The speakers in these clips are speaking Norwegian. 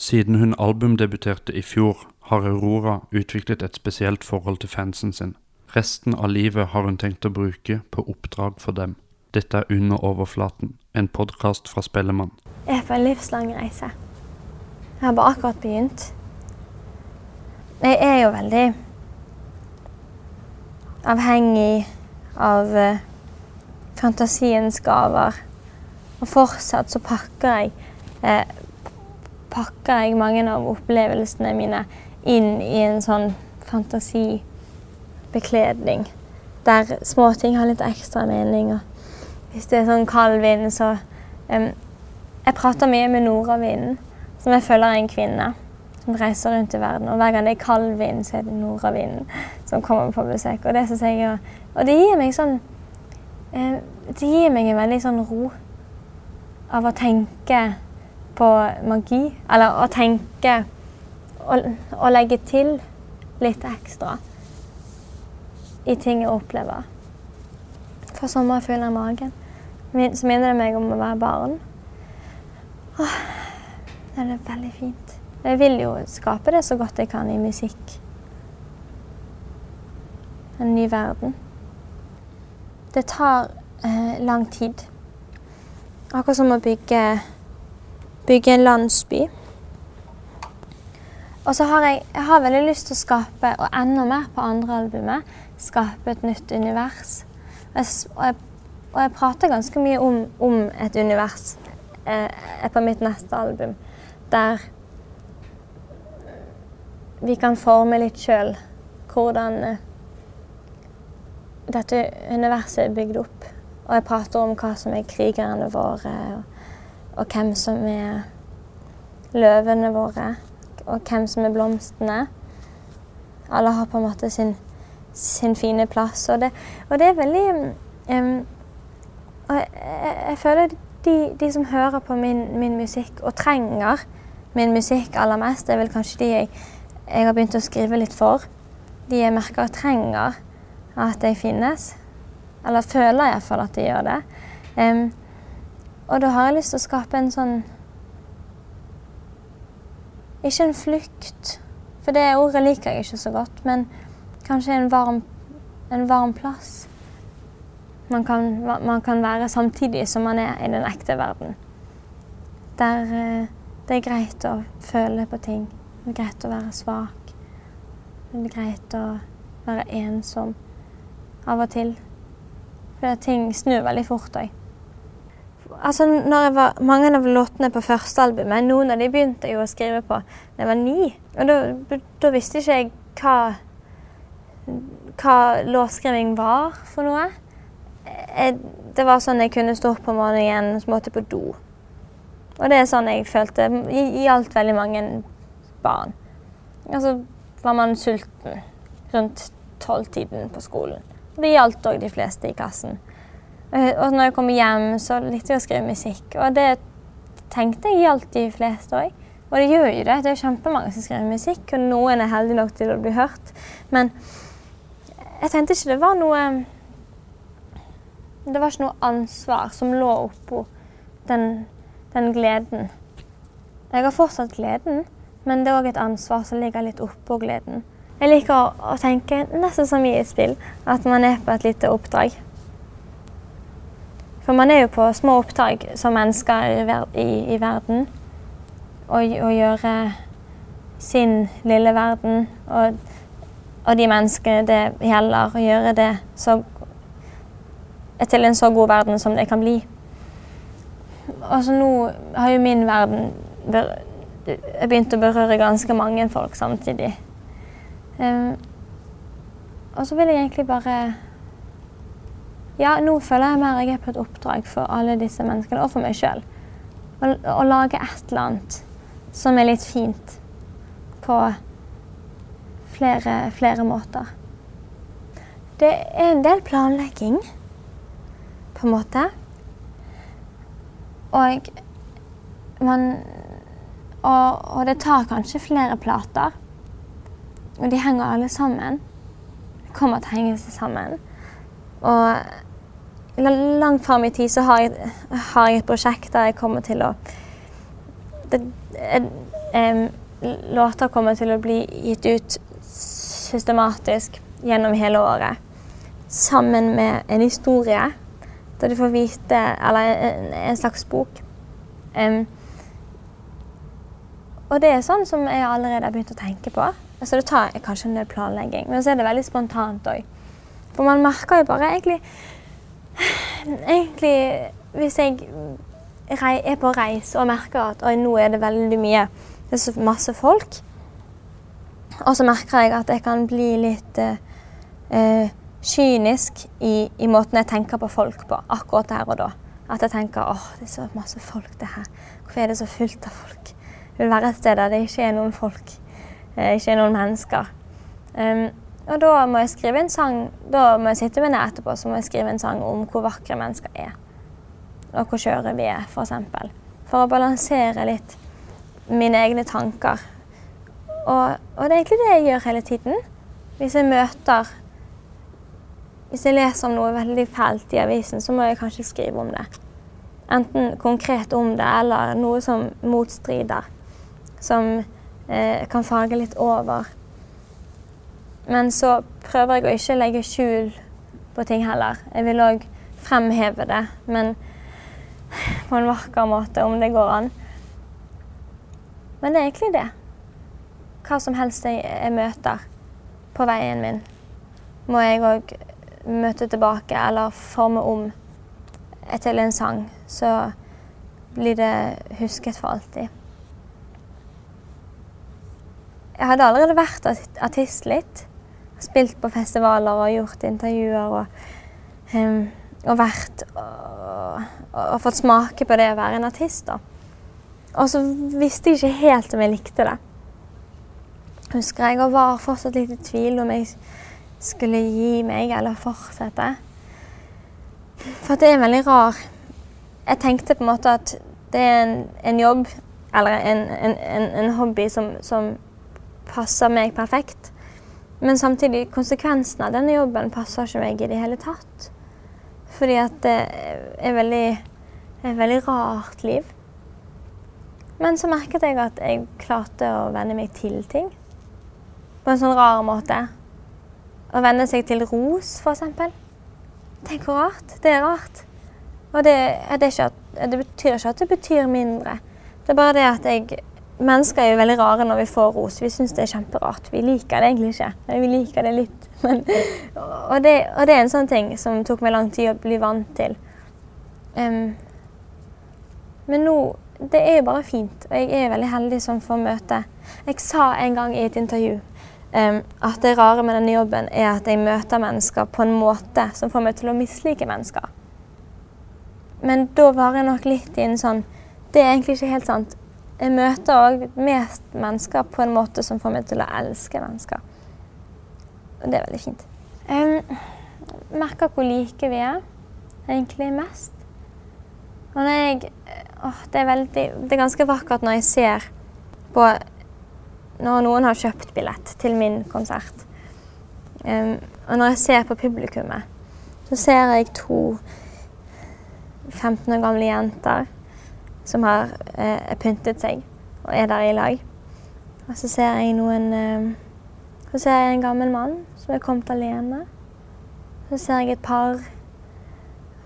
Siden hun albumdebuterte i fjor, har Aurora utviklet et spesielt forhold til fansen sin. Resten av livet har hun tenkt å bruke på oppdrag for dem. Dette er Under overflaten, en podkast fra Spellemann. Jeg er på en livslang reise. Jeg har bare akkurat begynt. Jeg er jo veldig avhengig av uh, fantasiens gaver. Og fortsatt så pakker jeg eh, pakker jeg mange av opplevelsene mine inn i en sånn fantasibekledning. Der småting har litt ekstra mening. Og hvis det er sånn kald vind, så um, Jeg prater mye med nordavinden, som jeg føler er en kvinne som reiser rundt i verden. Og hver gang det er kald vind, så er det nordavinden som kommer på besøk. Og det synes jeg, og det gir meg sånn um, Det gir meg en veldig sånn ro av å tenke på magi. Eller å tenke Å legge til litt ekstra i ting jeg opplever. For sommerfuglen i magen. Så minner det meg om å være barn. Åh, det er veldig fint. Jeg vil jo skape det så godt jeg kan i musikk. En ny verden. Det tar eh, lang tid. Akkurat som å bygge, bygge en landsby. Og så har jeg, jeg har veldig lyst til å skape, og enda mer på andre albumet, skape et nytt univers. Og jeg, og jeg, prater ganske mye om, om et univers eh, på mitt neste album, der vi kan forme litt sjøl hvordan eh, dette universet er bygd opp. Og jeg prater om hva som er krigerne våre, og, og hvem som er løvene våre, og hvem som er blomstene. Alle har på en måte sin, sin fine plass, og det, og det er veldig um, Og jeg, jeg, jeg føler de, de, som hører på min, min, musikk, og trenger min musikk aller mest, det er vel kanskje de jeg, jeg har begynt å skrive litt for. De jeg merker trenger at jeg finnes. Eller føler iallfall at de gjør det. Um, og da har jeg lyst til å skape en sånn Ikke en flukt, for det ordet liker jeg ikke så godt, men kanskje en varm, en varm plass. Man kan, man kan, være samtidig som man er i den ekte verden. Der uh, det er greit å føle på ting. Det er greit å være svak. Det er greit å være ensom av og til. For ting snur veldig fort òg. Altså, var, mange av låtene på første albumet, noen av de begynte jeg å skrive på da jeg var ni. Og da, da visste ikke jeg hva, hva låtskriving var for noe. Jeg, det var sånn jeg kunne stå opp om morgenen og måtte på do. Og det er sånn jeg følte. Gjaldt veldig mange barn. Altså var man sulten rundt tolvtiden på skolen. Det gjaldt òg de fleste i klassen. Eh, og når jeg kommer hjem, så likte jeg å skrive musikk. Og det tenkte jeg gjaldt de fleste òg. Og det gjør jo det. Det er kjempemange som skriver musikk, og noen er heldige nok til å bli hørt. Men jeg tenkte ikke det var noe Det var ikke noe ansvar som lå oppå den, den gleden. Jeg har fortsatt gleden, men det er òg et ansvar som ligger litt oppå gleden. Jeg liker å, å tenke nesten som i et spill, at man er på et lite oppdrag. For man er jo på små oppdrag som mennesker i, i, i verden. Og, og, gjøre sin lille verden og, og, de menneskene det gjelder, å gjøre det så, til en så god verden som det kan bli. Altså nå har jo min verden begynt å berøre ganske mange folk samtidig. Um, og så vil jeg egentlig bare Ja, nå føler jeg mer jeg er på et oppdrag for alle disse menneskene, og for meg sjøl. Å lage et eller annet som er litt fint på flere, flere måter. Det er en del planlegging, på en måte. Og man og, og det tar kanskje flere plater. Og de henger alle sammen. De kommer til å henge seg sammen. Og langt fram i tid så har jeg, har jeg, et prosjekt der jeg kommer til å det, um, låter kommer til å bli gitt ut systematisk gjennom hele året. Sammen med en historie, der du får vite Eller en, en slags bok. Um, og det er sånn som jeg allerede har begynt å tenke på. Altså Det tar kanskje en del planlegging, men så er det veldig spontant òg. For man merker jo bare egentlig Egentlig hvis jeg er på reis og merker at nå er det veldig mye Det er så masse folk. Og så merker jeg at jeg kan bli litt eh, kynisk i, i, måten jeg tenker på folk på akkurat der og da. At jeg tenker åh, det er så masse folk det her. Hvorfor er det så fullt av folk? Jeg vil være et sted der det ikke er noen folk, eh, ikke er noen mennesker. Um, og da må jeg skrive en sang, da må jeg sitte med det etterpå så må jeg skrive en sang om hvor vakre mennesker er. Og hvor skjøre vi er, f.eks. For, eksempel. for å balansere litt mine egne tanker. Og, og det er egentlig det jeg gjør hele tiden. Hvis jeg møter Hvis jeg leser om noe veldig fælt i avisen, så må jeg kanskje skrive om det. Enten konkret om det, eller noe som motstrider. Som eh, kan farge litt over. Men så prøver jeg å ikke legge skjul på ting heller. Jeg vil òg fremheve det, men på en vakker måte, om det går an. Men det er egentlig det. Hva som helst jeg, møter på veien min, må jeg òg møte tilbake eller forme om til en sang. Så blir det husket for alltid. Jeg hadde allerede vært artist litt. Spilt på festivaler og gjort intervjuer og, um, og vært og, og, fått smake på det å være en artist. da. Og så visste jeg ikke helt om jeg likte det husker jeg, og var fortsatt litt i tvil om jeg skulle gi meg eller fortsette. For det er veldig rar Jeg tenkte på en måte at det er en, en jobb eller en, en, en hobby som, som, passer meg perfekt. Men samtidig, konsekvensen av denne jobben passer ikke meg i det hele tatt. Fordi at det er veldig, et veldig rart liv. Men så merket jeg at jeg klarte å venne meg til ting på en sånn rar måte. Å venne seg til ros, f.eks. Tenk hvor rart. Det er rart. Og det, det, at, det, betyr ikke at det betyr mindre. Det er bare det at jeg Mennesker er jo veldig rare når vi får ros. Vi syns det er kjemperart. Vi liker det egentlig ikke. Vi liker det litt. Men, og, det, og, det, er en sånn ting som tok meg lang tid å bli vant til. Um, men nå Det er jo bare fint, og jeg er veldig heldig som får møte Jeg sa en gang i et intervju Um, at det rare med denne jobben er at jeg møter mennesker på en måte som får meg til å mislike mennesker. Men da var jeg nok litt i en sånn Det er egentlig ikke helt sant. Jeg møter òg mest mennesker på en måte som får meg til å elske mennesker. Og det er veldig fint. Jeg merker hvor like vi er, egentlig mest. Og når jeg åh, det, er veldig, det er ganske vakkert når jeg ser på når noen har kjøpt billett til min konsert. Um, og når jeg ser på publikummet, så ser jeg to 15 år gamle jenter som har eh, pyntet seg og er der i lag. Og så ser jeg noen eh, Så ser jeg en gammel mann som er kommet alene. Så ser jeg et par.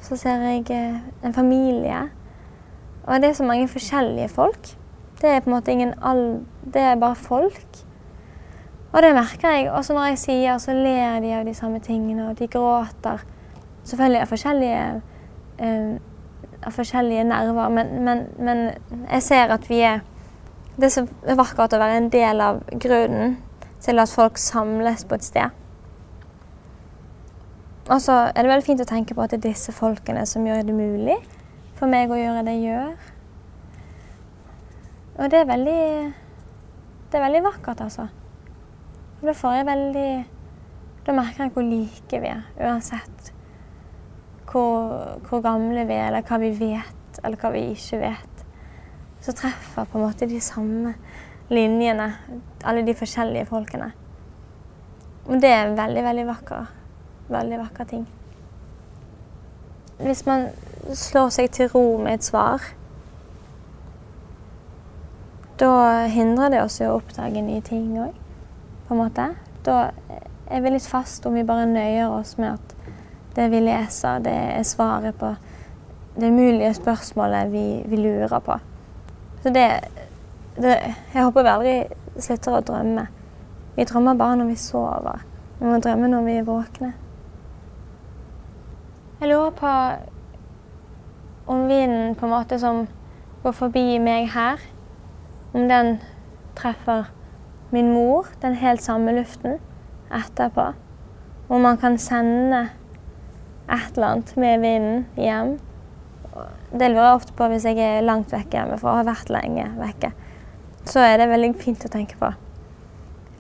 Så ser jeg eh, en familie. Og det er så mange forskjellige folk. Det er på en måte ingen all... Det er bare folk. Og det merker jeg. Også når jeg sier, så ler de av de samme tingene, og de gråter. Selvfølgelig er forskjellige, uh, forskjellige nerver, men, men, men, jeg ser at vi er Det er så vakkert å være en del av grunnen til at folk samles på et sted. Og så er det veldig fint å tenke på at det er disse folkene som gjør det mulig for meg å gjøre det jeg gjør. Og det er veldig Det er veldig vakkert, altså. Da får jeg veldig Da merker jeg hvor like vi er, uansett hvor, hvor, gamle vi er, eller hva vi vet, eller hva vi ikke vet. Så treffer på en måte de samme linjene, alle de forskjellige folkene. Og det er veldig, veldig vakker, veldig vakker ting. Hvis man slår seg til ro med et svar da hindrer det oss i å oppdage nye ting òg, på en måte. Da er vi litt fast om vi bare nøyer oss med at det vi leser, det er svaret på det mulige spørsmålet vi, vi lurer på. Så det, det Jeg håper vi aldri slutter å drømme. Vi drømmer bare når vi sover. Vi må drømme når vi er våkne. Jeg lurer på om vinden på en måte som går forbi meg her, om den treffer min mor, den helt samme luften, etterpå. Om man kan sende et eller annet med vinden hjem. Det lurer jeg ofte på hvis jeg er langt vekke hjemmefra og har vært lenge vekke. Så er det veldig fint å tenke på.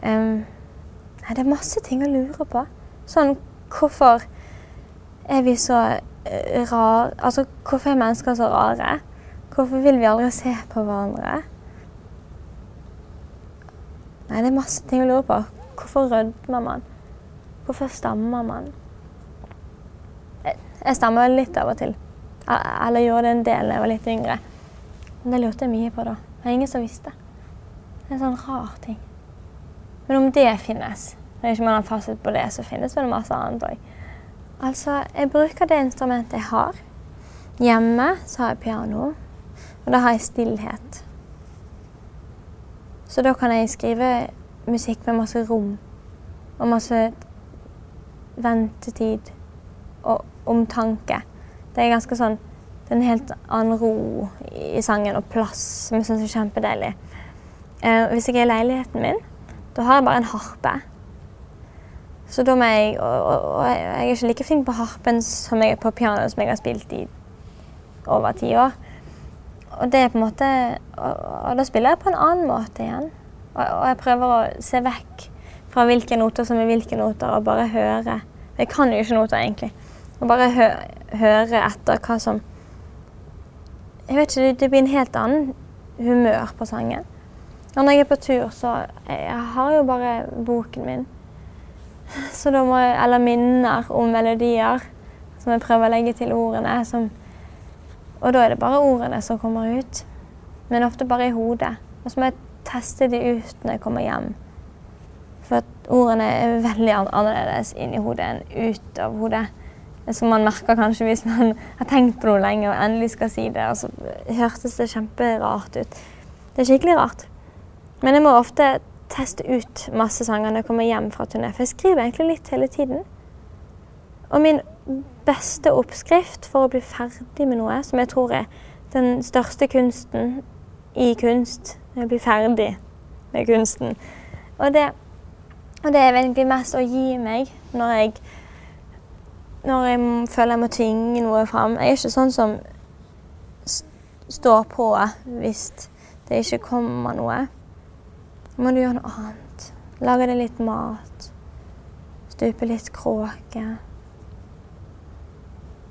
Um, det er masse ting å lure på. Sånn hvorfor er vi så uh, rare Altså hvorfor er mennesker så rare? Hvorfor vil vi aldri se på hverandre? Nei, det er masse ting å lure på. Hvorfor rødmer man? Hvorfor stammer man? Jeg stammer litt av og til. Eller gjorde en del da jeg var litt yngre. Men det lurte jeg mye på da. Det er ingen som visste. Det er en sånn rar ting. Men om det finnes Når ikke man har fasit på det, så finnes det masse annet òg. Altså, jeg bruker det instrumentet jeg har. Hjemme så har jeg piano, og da har jeg stillhet. Så da kan jeg skrive musikk med masse rom og masse ventetid og omtanke. Det er ganske sånn Det er en helt annen ro i sangen og plass som jeg syns er kjempedeilig. Eh, hvis jeg er i leiligheten min, da har jeg bare en harpe. Så da må jeg og, og, og, jeg er ikke like flink på harpen som jeg er på piano, som jeg har spilt i over ti år. Og det er på en måte og, og da spiller jeg på en annen måte igjen. Og, og jeg prøver å se vekk fra hvilke noter som er hvilke noter, og bare høre. Jeg kan jo ikke noter, egentlig. Og bare hø høre etter hva som Jeg vet ikke, det blir en helt annen humør på sangen. Og når jeg er på tur, så Jeg har jo bare boken min. Så da må jeg Eller minner om melodier som jeg prøver å legge til ordene. Som, og da er det bare ordene som kommer ut. Men ofte bare i hodet. Og så må jeg teste de ut når jeg kommer hjem. For at ordene er veldig annerledes inni hodet enn ut av hodet. Som man merker kanskje hvis man har tenkt på noe lenge og endelig skal si det. Og så hørtes det kjemperart ut. Det er skikkelig rart. Men jeg må ofte teste ut masse sanger når jeg kommer hjem fra turné. For jeg skriver egentlig litt hele tiden. Og min beste oppskrift for å bli ferdig med noe, som jeg tror er den største kunsten i kunst, er å bli ferdig med kunsten. Og det og det er egentlig mest å gi meg når jeg, når jeg føler jeg må tvinge noe fram. Jeg er ikke sånn som står på hvis det ikke kommer noe. Må du gjøre noe annet. Lage deg litt mat. Stupe litt kråke.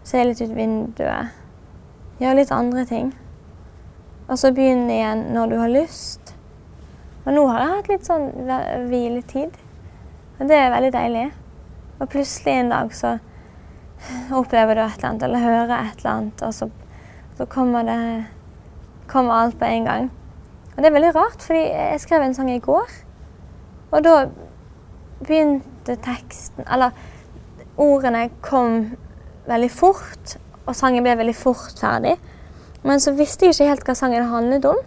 Se litt ut vinduet. Gjøre litt andre ting. Og så begynne igjen når du har lyst. Og nå har jeg hatt litt sånn hviletid. Og det er veldig deilig. Og plutselig en dag så opplever du et eller annet, eller hører et eller annet, og så, så kommer det kommer alt på en gang. Og det er veldig rart, fordi jeg skrev en sang i går, og da begynte teksten Eller ordene kom veldig fort, og sangen ble veldig fort ferdig. Men så visste jeg ikke helt hva sangen handlet om,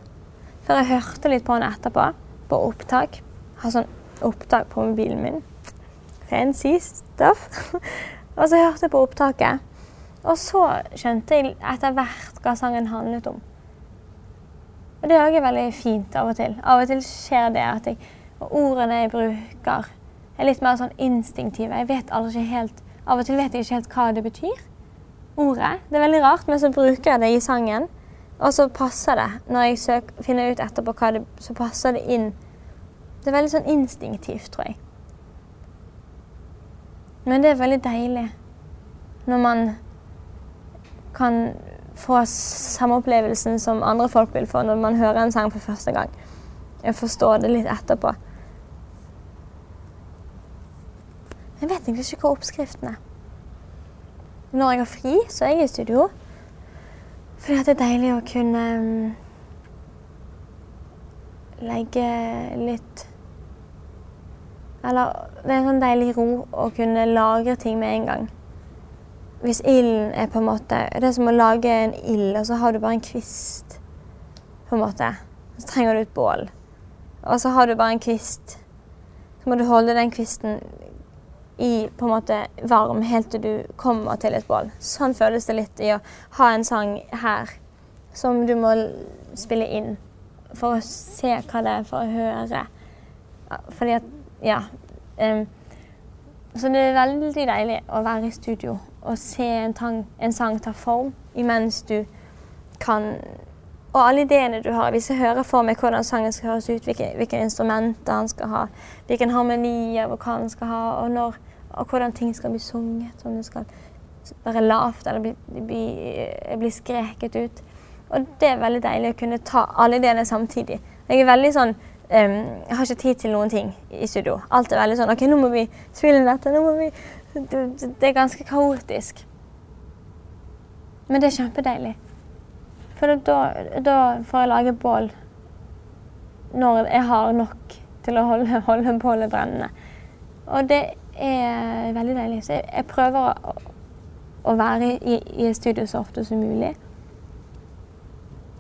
før jeg hørte litt på den etterpå, på opptak. Har sånn opptak på mobilen min. Fancy stuff. og så hørte jeg på opptaket. Og så skjønte jeg etter hvert hva sangen handlet om. Og det er veldig fint av og til. Av og til skjer det at jeg, ordene jeg bruker, er litt mer sånn instinktive. Jeg vet aldri ikke helt, Av og til vet jeg ikke helt hva det betyr. Ordet. Det er veldig rart, men så bruker jeg det i sangen. Og så passer det. Når jeg søker, finner ut etterpå hva det så passer det inn det er veldig sånn instinktivt, tror jeg. Men det er veldig deilig når man kan få samme opplevelsen som andre folk vil få når man hører en sang for første gang. Jeg forstår det litt etterpå. Jeg vet egentlig ikke hva oppskriften er. Når jeg har fri, så er jeg i studio. Fordi det er deilig å kunne legge litt Eller det er en sånn deilig ro å kunne lagre ting med en gang. Hvis ilden er på en måte Det er som å lage en ild, og så har du bare en kvist, på en måte. Så trenger du et bål. Og så har du bare en kvist. Så må du holde den kvisten i på en måte varm helt til du kommer til et bål. Sånn føles det litt i å ha en sang her som du må spille inn for å se hva det er, for å høre. Fordi at Ja. Um, så det er veldig deilig å være i studio og se en, tang, en sang ta form imens du kan Og alle ideene du har. Hvis jeg hører for meg hvordan sangen skal høres ut, hvilke, hvilke instrumenter han skal ha, hvilken harmoni harmonier vokalen skal ha, og, når, og hvordan ting skal bli sunget. Om det skal være lavt eller bli, bli, bli skreket ut. Og det er veldig deilig å kunne ta alle ideene samtidig. Jeg er veldig sånn um, Jeg har ikke tid til noen ting i studio. Alt er veldig sånn OK, nå må vi spille dette. Nå må vi det, det er ganske kaotisk. Men det er kjempedeilig. For da, da får jeg lage bål når jeg har nok til å holde, holde bålet brennende. Og det er veldig deilig. Så jeg, jeg prøver å, å være i, i, studio så ofte som mulig.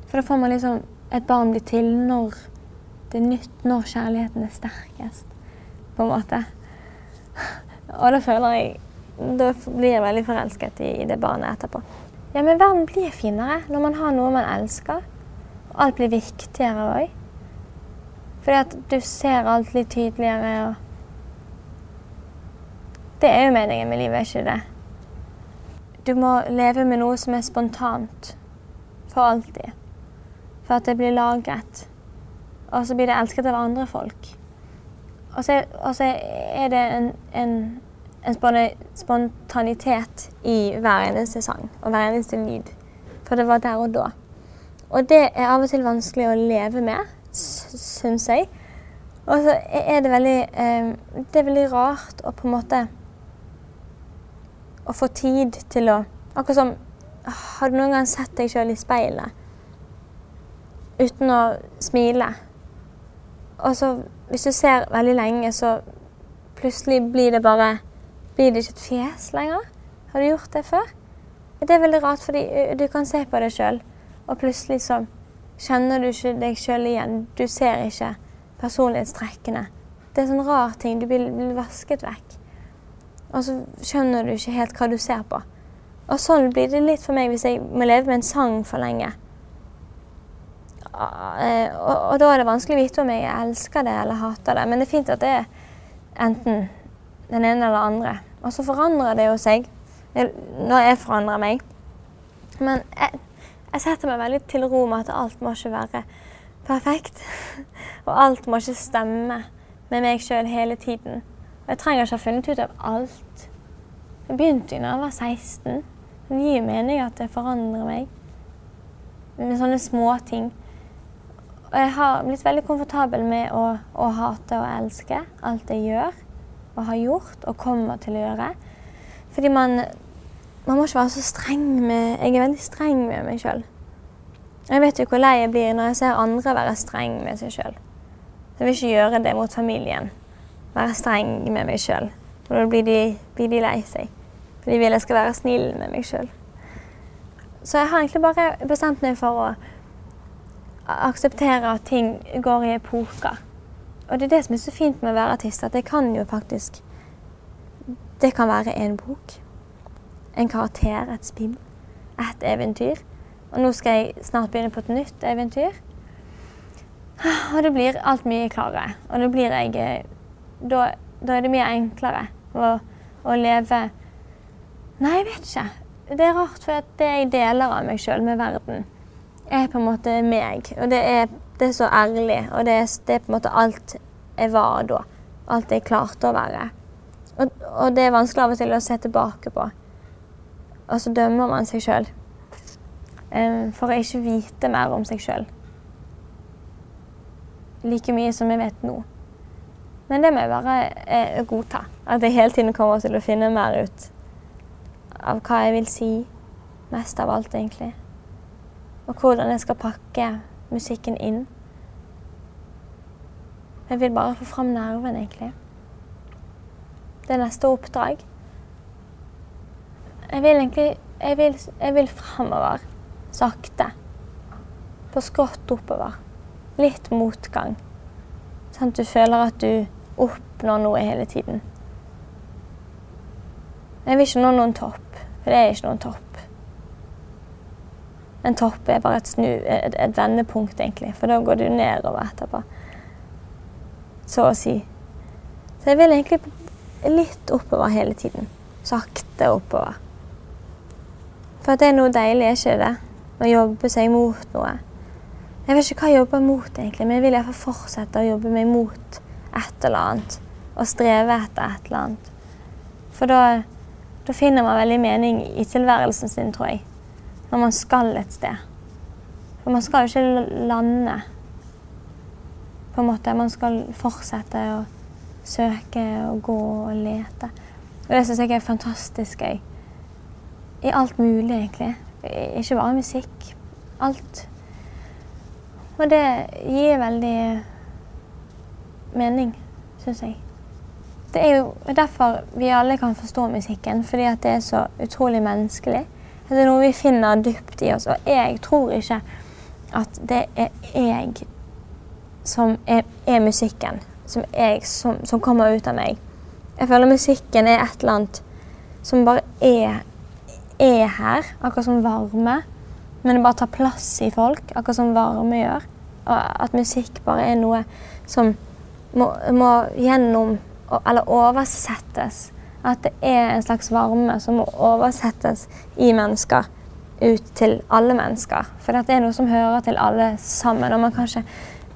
For da får man liksom Et barn blir til når det er nytt, når kjærligheten er sterkest, på en måte. Og da føler jeg Da blir jeg veldig forelsket i, i det barnet etterpå. Ja, men verden blir finere når man har noe man elsker. Og alt blir viktigere òg. Fordi at du ser alt litt tydeligere. og Det er jo meningen med livet, ikke det? Du må leve med noe som er spontant. For alltid. For at det blir lagret. Og så blir det elsket av andre folk. Og så, og så er det en, en en spontanitet i hver eneste sang og hver eneste lyd. For det var der og da. Og det er av og til vanskelig å leve med, syns jeg. Og så er det veldig eh, Det er veldig rart å på en måte Å få tid til å Akkurat som Har du noen gang sett deg sjøl i speilet uten å smile? Og så, hvis du ser veldig lenge, så plutselig blir det bare blir det ikke et fjes lenger. Har du gjort det før? Det er veldig rart, fordi du kan se på deg sjøl, og plutselig så kjenner du ikke deg sjøl igjen. Du ser ikke personlighetstrekkene. Det er sånn rar ting. Du blir, blir vasket vekk. Og så skjønner du ikke helt hva du ser på. Og sånn blir det litt for meg hvis jeg må leve med en sang for lenge. Og, og da er det vanskelig å vite om jeg elsker det eller hater det. Men det er fint at det er enten den ene eller den andre. Og så forandrer det jo seg når jeg forandrer meg. Men jeg, jeg setter meg veldig til ro med at alt må ikke være perfekt. Og alt må ikke stemme med meg sjøl hele tiden. Og jeg trenger ikke ha funnet ut av alt. Jeg begynte jo da jeg var 16. Det gir mening at det forandrer meg med sånne småting. Og jeg har blitt veldig komfortabel med å, å hate og elske alt jeg gjør og har gjort og kommer til å gjøre. Fordi man, man må ikke være så streng med Jeg er veldig streng med meg sjøl. Jeg vet jo hvor lei jeg blir når jeg ser andre være streng med seg sjøl. Jeg vil ikke gjøre det mot familien. Være streng med meg sjøl. Og da blir de, blir de lei seg. For de vil jeg skal være snill med meg sjøl. Så jeg har egentlig bare bestemt meg for å akseptere at ting går i epoker. Og det er det som er så fint med å være artist, at det kan jo faktisk Det kan være en bok, en karakter, et spill, et eventyr. Og nå skal jeg snart begynne på et nytt eventyr. Og det blir alt mye klarere. Og da blir jeg Da, da er det mye enklere å, å, leve Nei, jeg vet ikke. Det er rart, for det jeg deler av meg sjøl med verden, er på en måte meg. Og det er det er så ærlig, og det er, det er, på en måte alt jeg var da. Alt jeg klarte å være. Og, og, det er vanskelig av og til å se tilbake på. Og så dømmer man seg sjøl. Um, for å ikke vite mer om seg sjøl. Like mye som jeg vet nå. Men det må jeg bare eh, godta. At jeg hele tiden kommer til å finne mer ut av hva jeg vil si. Mest av alt, egentlig. Og hvordan jeg skal pakke musikken inn. Jeg vil bare få fram nerven, egentlig. Det er neste oppdrag. Jeg vil egentlig Jeg vil, jeg vil framover. Sakte. På skrått oppover. Litt motgang. Sånn at du føler at du oppnår noe hele tiden. Jeg vil ikke nå noen topp, for det er ikke noen topp. En topp er bare et, snu, et, et vendepunkt, egentlig, for da går du nedover etterpå. Så å si. Så jeg vil egentlig litt oppover hele tiden. Sakte oppover. For at det er noe deilig, er ikke det? Å jobbe seg mot noe. Jeg vet ikke hva jeg jobber mot, egentlig, men jeg vil iallfall fortsette å jobbe meg mot et eller annet. Og streve etter et eller annet. For da, da finner man veldig mening i tilværelsen sin, tror jeg. Når man skal et sted. For man skal jo ikke lande, på en måte. Man skal fortsette å søke og gå og lete. Og det syns jeg er fantastisk gøy. I alt mulig, egentlig. Ikke bare musikk. Alt. Og det gir veldig mening, syns jeg. Det er jo derfor vi alle kan forstå musikken, fordi at det er så utrolig menneskelig. Det er noe vi finner dypt i oss. Og jeg tror ikke at det er jeg som er, er musikken. Som, jeg, som, som, kommer ut av meg. Jeg føler musikken er et eller annet som bare er, er her. Akkurat som varme. Men det bare tar plass i folk, akkurat som varme gjør. Og at musikk bare er noe som må, må gjennom Eller oversettes. At det er en slags varme som må oversettes i mennesker ut til alle mennesker. For det er noe som hører til alle sammen. Og man kan ikke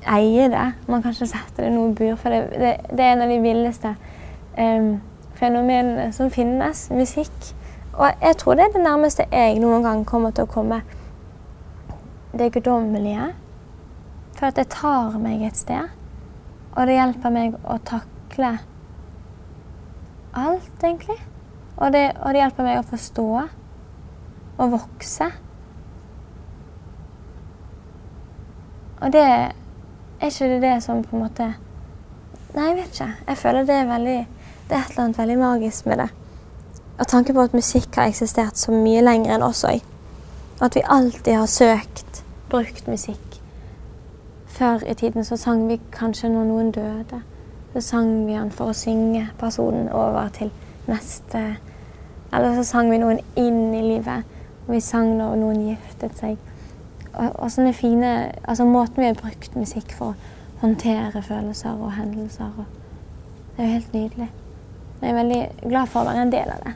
eie det. Man kan ikke sette det i noe bur. For det, det, det, er en av de villeste um, fenomenene som finnes. Musikk. Og jeg tror det er det nærmeste jeg noen gang kommer til å komme det guddommelige. For at det tar meg et sted. Og det hjelper meg å takle alt, egentlig. Og det, og det hjelper meg å forstå og vokse. Og det er ikke det, det som på en måte Nei, jeg vet ikke. Jeg føler det er veldig Det er et eller annet veldig magisk med det. Og tanken på at musikk har eksistert så mye lenger enn oss òg. At vi alltid har søkt, brukt musikk. Før i tiden så sang vi kanskje når noen døde. Så sang vi han for å synge personen over til neste Eller så sang vi noen inn i livet. Og vi sang når noen giftet seg. Og, og sånne fine Altså måten vi har brukt musikk for å håndtere følelser og hendelser og Det er jo helt nydelig. Jeg er veldig glad for å være en del av det.